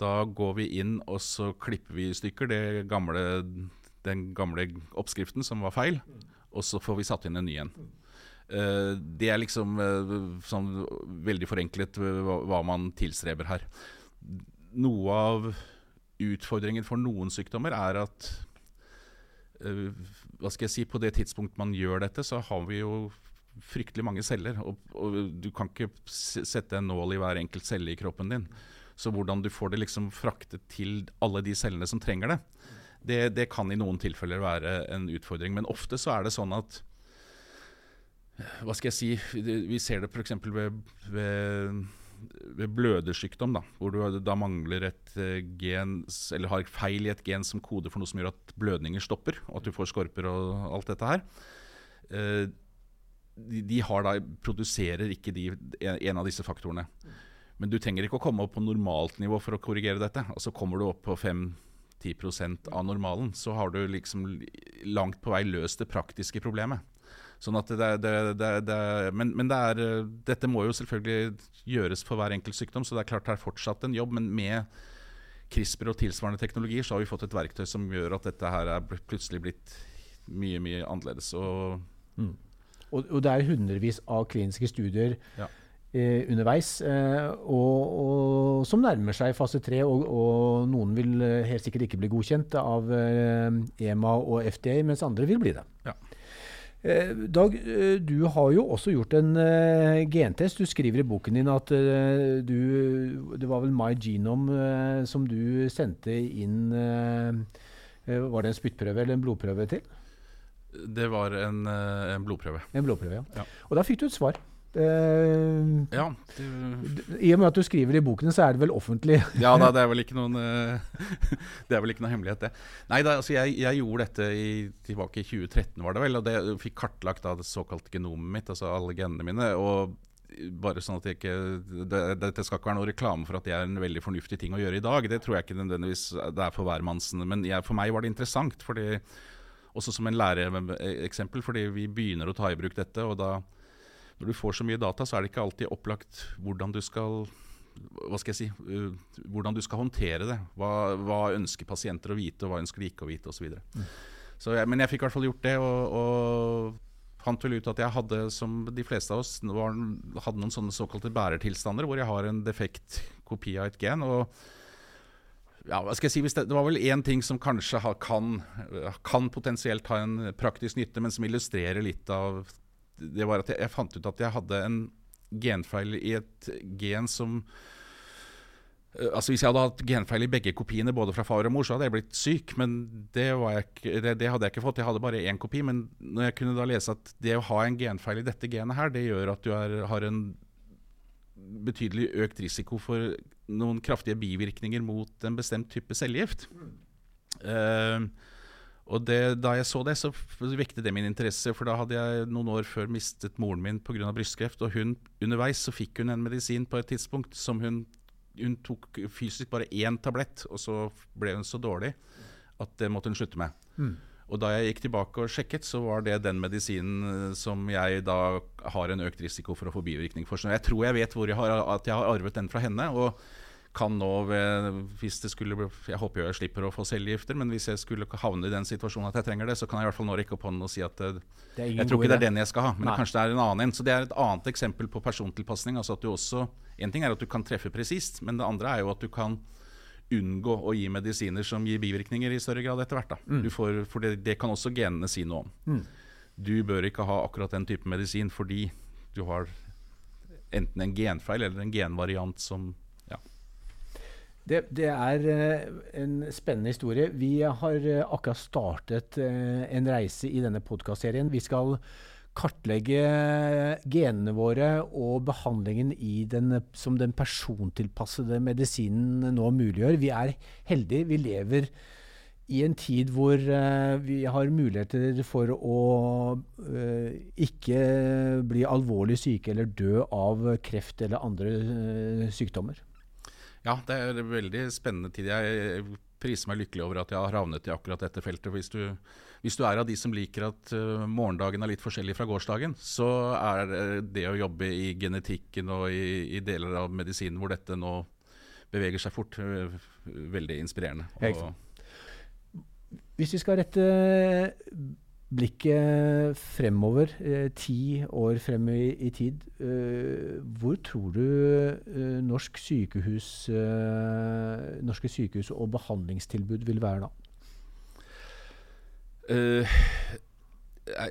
Da går vi inn og så klipper vi i stykker gamle, den gamle oppskriften som var feil, og så får vi satt inn en ny en. Uh, det er liksom uh, sånn veldig forenklet hva, hva, man tilstreber her. Noe av utfordringen for noen sykdommer er at hva skal jeg si, På det tidspunkt man gjør dette, så har vi jo fryktelig mange celler. Og, og, du kan ikke sette en nål i hver enkelt celle i kroppen din. Så hvordan du får det liksom fraktet til alle de cellene som trenger det, det, det kan i noen tilfeller være en utfordring. Men ofte så er det sånn at Hva skal jeg si Vi ser det f.eks. Ved, ved, ved blødersykdom, da, hvor du da mangler et uh, gen, eller har feil i et gen som koder for noe som gjør at blødninger stopper, og at du får skorper og alt dette her. De, de da, produserer ikke de, en av disse faktorene. Men du trenger ikke å komme opp på normalt nivå for å korrigere dette. Altså Kommer du opp på 5-10% av normalen, så har du liksom langt på vei løst det praktiske problemet. Sånn at det, det, det, det men, men er, dette må jo selvfølgelig gjøres for hver enkelt sykdom, så det er klart det er fortsatt en jobb. Men med CRISPR og tilsvarende teknologier så har vi fått et verktøy som gjør at dette her er plutselig blitt mye, mye annerledes. Og mm. Og, og, det er hundrevis av kliniske studier ja. eh, underveis, eh, og, og, som nærmer seg fase tre. Og, og, noen vil eh, helt sikkert ikke bli godkjent av eh, EMA og FDA, mens andre vil bli det. Ja. Eh, Dag, eh, du har jo også gjort en gentest. Du skriver i boken din at du Det var vel My Genome som du sendte inn Var det en spyttprøve eller en blodprøve til? Det var en, en blodprøve. En blodprøve, ja. ja. Og da fikk du et svar. Uh, ja, det, I og med at du skriver i boken, så er det vel offentlig? ja, da, <laughs> det er vel ikke noen uh, <laughs> Det er vel ikke noen hemmelighet, det. Nei, da, altså, jeg, jeg, gjorde dette i, tilbake i 2013, var det vel. Og det fikk kartlagt da, det såkalte genomet mitt, altså alle genene mine. og bare sånn at jeg ikke det, Dette skal ikke være noe reklame for at det er en veldig fornuftig ting å gjøre i dag. Det tror jeg ikke nødvendigvis det er for hvermannsen. Men jeg, for meg var det interessant. fordi også som en læreeksempel, fordi vi begynner å ta i bruk dette. og da når du får så mye data, så er det ikke alltid opplagt hvordan du skal hva skal jeg si, uh, hvordan du skal håndtere det. Hva, hva, ønsker pasienter å vite, og hva ønsker de ikke å vite, osv. Mm. men jeg fikk i hvert fall gjort det, og, og fant vel ut at jeg hadde, som de fleste av oss, var, hadde noen sånne såkalte bærertilstander hvor jeg har en defekt kopi av et gen. og ja, hva skal jeg si, det, det, var vel én ting som kanskje ha, kan, kan, potensielt ha en praktisk nytte, men som illustrerer litt av det var at jeg, jeg, fant ut at jeg hadde en genfeil i et gen som uh, Altså Hvis jeg hadde hatt genfeil i begge kopiene, både fra far og mor, så hadde jeg blitt syk. Men det, jeg, det, det hadde jeg ikke fått. Jeg hadde bare én kopi. Men når jeg kunne da lese at det å ha en genfeil i dette genet her, det gjør at du er, har en betydelig økt risiko for noen kraftige bivirkninger mot en bestemt type cellegift. Uh, og det, Da jeg så det, så vekte det min interesse. For da hadde jeg noen år før mistet moren min pga. brystkreft. Og hun, underveis så fikk hun en medisin på et tidspunkt som hun Hun tok fysisk bare én tablett, og så ble hun så dårlig at det måtte hun slutte med. Mm. Og da jeg gikk tilbake og sjekket, så var det den medisinen eh, som jeg da har en økt risiko for å få bivirkning for. Så jeg tror jeg vet hvor jeg har, at jeg har arvet den fra henne. og kan nå hvis det skulle Jeg håper jeg slipper å få cellegifter, men hvis jeg skulle havne i den situasjonen at jeg trenger det, så kan jeg i hvert fall nå rekke opp hånden og si at det, eh, jeg tror ikke det er den jeg skal ha, men kanskje det er en annen en. Så det er et annet eksempel på persontilpasning. altså at du også, En ting er at du kan treffe presist, men det andre er jo at du kan unngå å gi medisiner som gir bivirkninger i større grad etter hvert. Mm. Får, for det, det, kan også genene si noe om. Mm. Du bør ikke ha akkurat den type medisin fordi du har enten en genfeil eller en genvariant som det, det, er uh, en spennende historie. Vi har uh, akkurat startet uh, en reise i denne podkastserien. Vi skal kartlegge genene våre og behandlingen den, som den persontilpassede medisinen nå muliggjør. Vi er heldige. Vi lever i en tid hvor vi har muligheter for å ikke bli alvorlig syke eller dø av kreft eller andre sykdommer. Ja, det er en veldig spennende tid. Jeg priser meg lykkelig over at jeg har havnet i akkurat dette feltet. Hvis du, hvis du er av de som liker at uh, morgendagen er litt forskjellig fra gårsdagen, så er det å jobbe i genetikken og i, i deler av medisinen hvor dette nå beveger seg fort, uh, veldig inspirerende. Og, hvis vi skal rette blikket fremover, eh, ti år frem i, i tid, eh, hvor tror du eh, norsk sykehus, eh, norske sykehus og behandlingstilbud vil være da? Uh,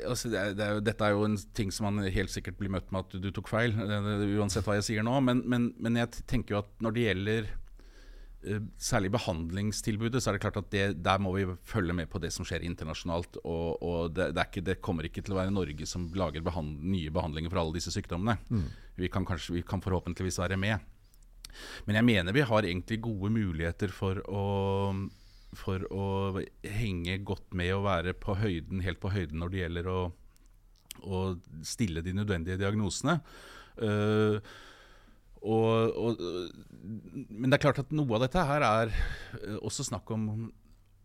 altså det er, det er jo, dette er jo en ting som man helt sikkert blir møtt med at du, tok feil, uansett hva jeg sier nå. Men, men, men jeg tenker jo at når det gjelder uh, særlig behandlingstilbudet, så er det klart at det, der må vi følge med på det som skjer internasjonalt. Og, og det, det, ikke, det, kommer ikke til å være Norge som lager behand, nye behandlinger for alle disse sykdommene. Mm. Vi, kan kanskje, vi kan forhåpentligvis være med. Men jeg mener vi har egentlig gode muligheter for å, for å henge godt med og være på høyden, helt på høyden når det gjelder å, å stille de nødvendige diagnosene. Uh, og, og, men det er klart at noe av dette her er eh, også snakk om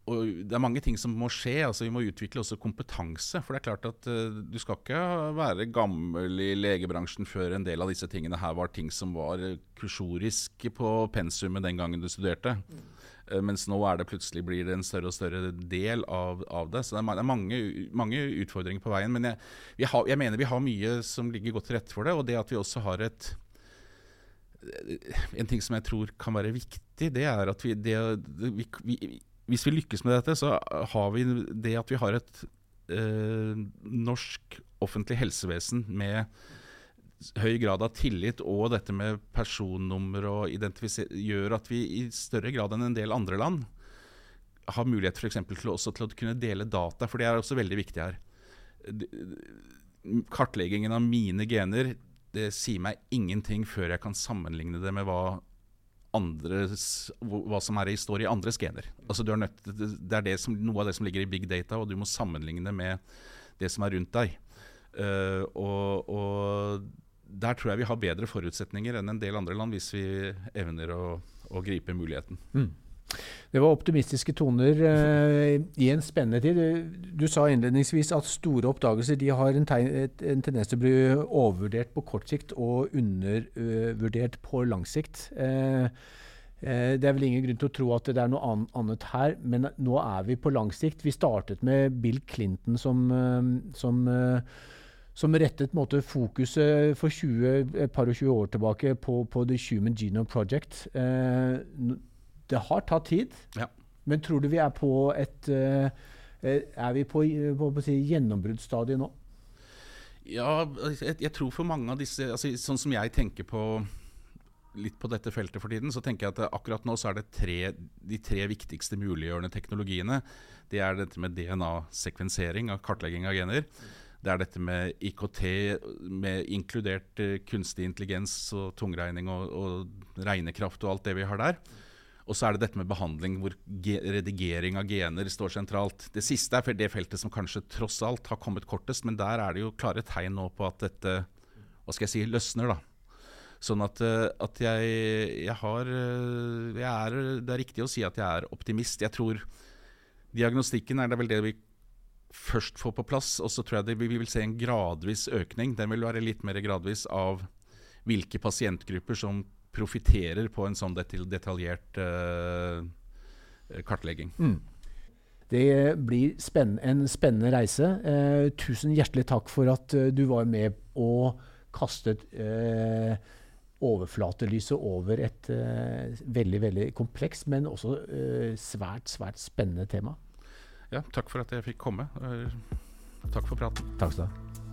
og Det er mange ting som må skje. altså Vi må utvikle også kompetanse. For det er klart at uh, du skal ikke være gammel i legebransjen før en del av disse tingene her var ting som var kursorisk på pensumet den gangen du studerte. Mm. Uh, mens nå er det plutselig blir det en større og større del av, av det. Så det er, mange, mange, utfordringer på veien. Men jeg, har, jeg mener vi har mye som ligger godt til rette for det. Og det at vi også har et en ting som jeg tror kan være viktig, det er at vi, det, vi, vi, Hvis vi lykkes med dette, så har vi det at vi har et eh, norsk offentlig helsevesen med høy grad av tillit og dette med personnummer og gjør at vi i større grad enn en del andre land har mulighet for til, også til å kunne dele data, for det er også veldig viktig her. Kartleggingen av mine gener det sier meg ingenting før jeg kan sammenligne det med hva, andres, hva som er i, står i andres gener. Altså, nødt, det er det som, noe av det som ligger i big data, og du må sammenligne med det som er rundt deg. Uh, og, og, der tror jeg vi har bedre forutsetninger enn en del andre land, hvis vi evner å, å gripe muligheten. Mm. Det var optimistiske toner eh, i en spennende tid. Du, du, sa innledningsvis at store oppdagelser har en, en, tendens til å bli overvurdert på kort sikt og undervurdert på lang sikt. Eh, eh, det er vel ingen grunn til å tro at det er noe annet her, men nå er vi på lang sikt. Vi startet med Bill Clinton som, eh, som eh, som rettet måte, fokuset for 20, et par og 20 år tilbake på, på The Human Genome Project. Eh, det har tatt tid, ja. men tror du vi er på et eh, Er vi på, på, på si, gjennombruddsstadiet nå? Ja, jeg, jeg, tror for mange av disse altså, Sånn som jeg tenker på litt på dette feltet for tiden, så tenker jeg at akkurat nå så er det tre, de tre viktigste muliggjørende teknologiene. Det er dette med DNA-sekvensering, av kartlegging av gener. Det er dette med IKT, med inkludert uh, kunstig intelligens og tungregning og, og regnekraft og alt det vi har der. Og så er det dette med behandling, hvor redigering av gener står sentralt. Det siste er det feltet som kanskje tross alt har kommet kortest, men der er det jo klare tegn nå på at dette hva skal jeg si, løsner. da. Sånn at, eh, at jeg, jeg, har eh, jeg er, Det er riktig å si at jeg er optimist. Jeg tror diagnostikken er det vel det vi først få på plass. Og så tror jeg det, vi vil se en gradvis økning. Den vil være litt mer gradvis av hvilke pasientgrupper som profitterer på en sånn detaljert uh, kartlegging. Mm. Det blir spenn en spennende reise. Eh, tusen hjertelig takk for at uh, du var med og kastet eh, overflatelyset over et eh, veldig veldig komplekst, men også eh, svært, svært spennende tema. Ja, takk for at jeg fikk komme. takk for praten. Takk skal du ha.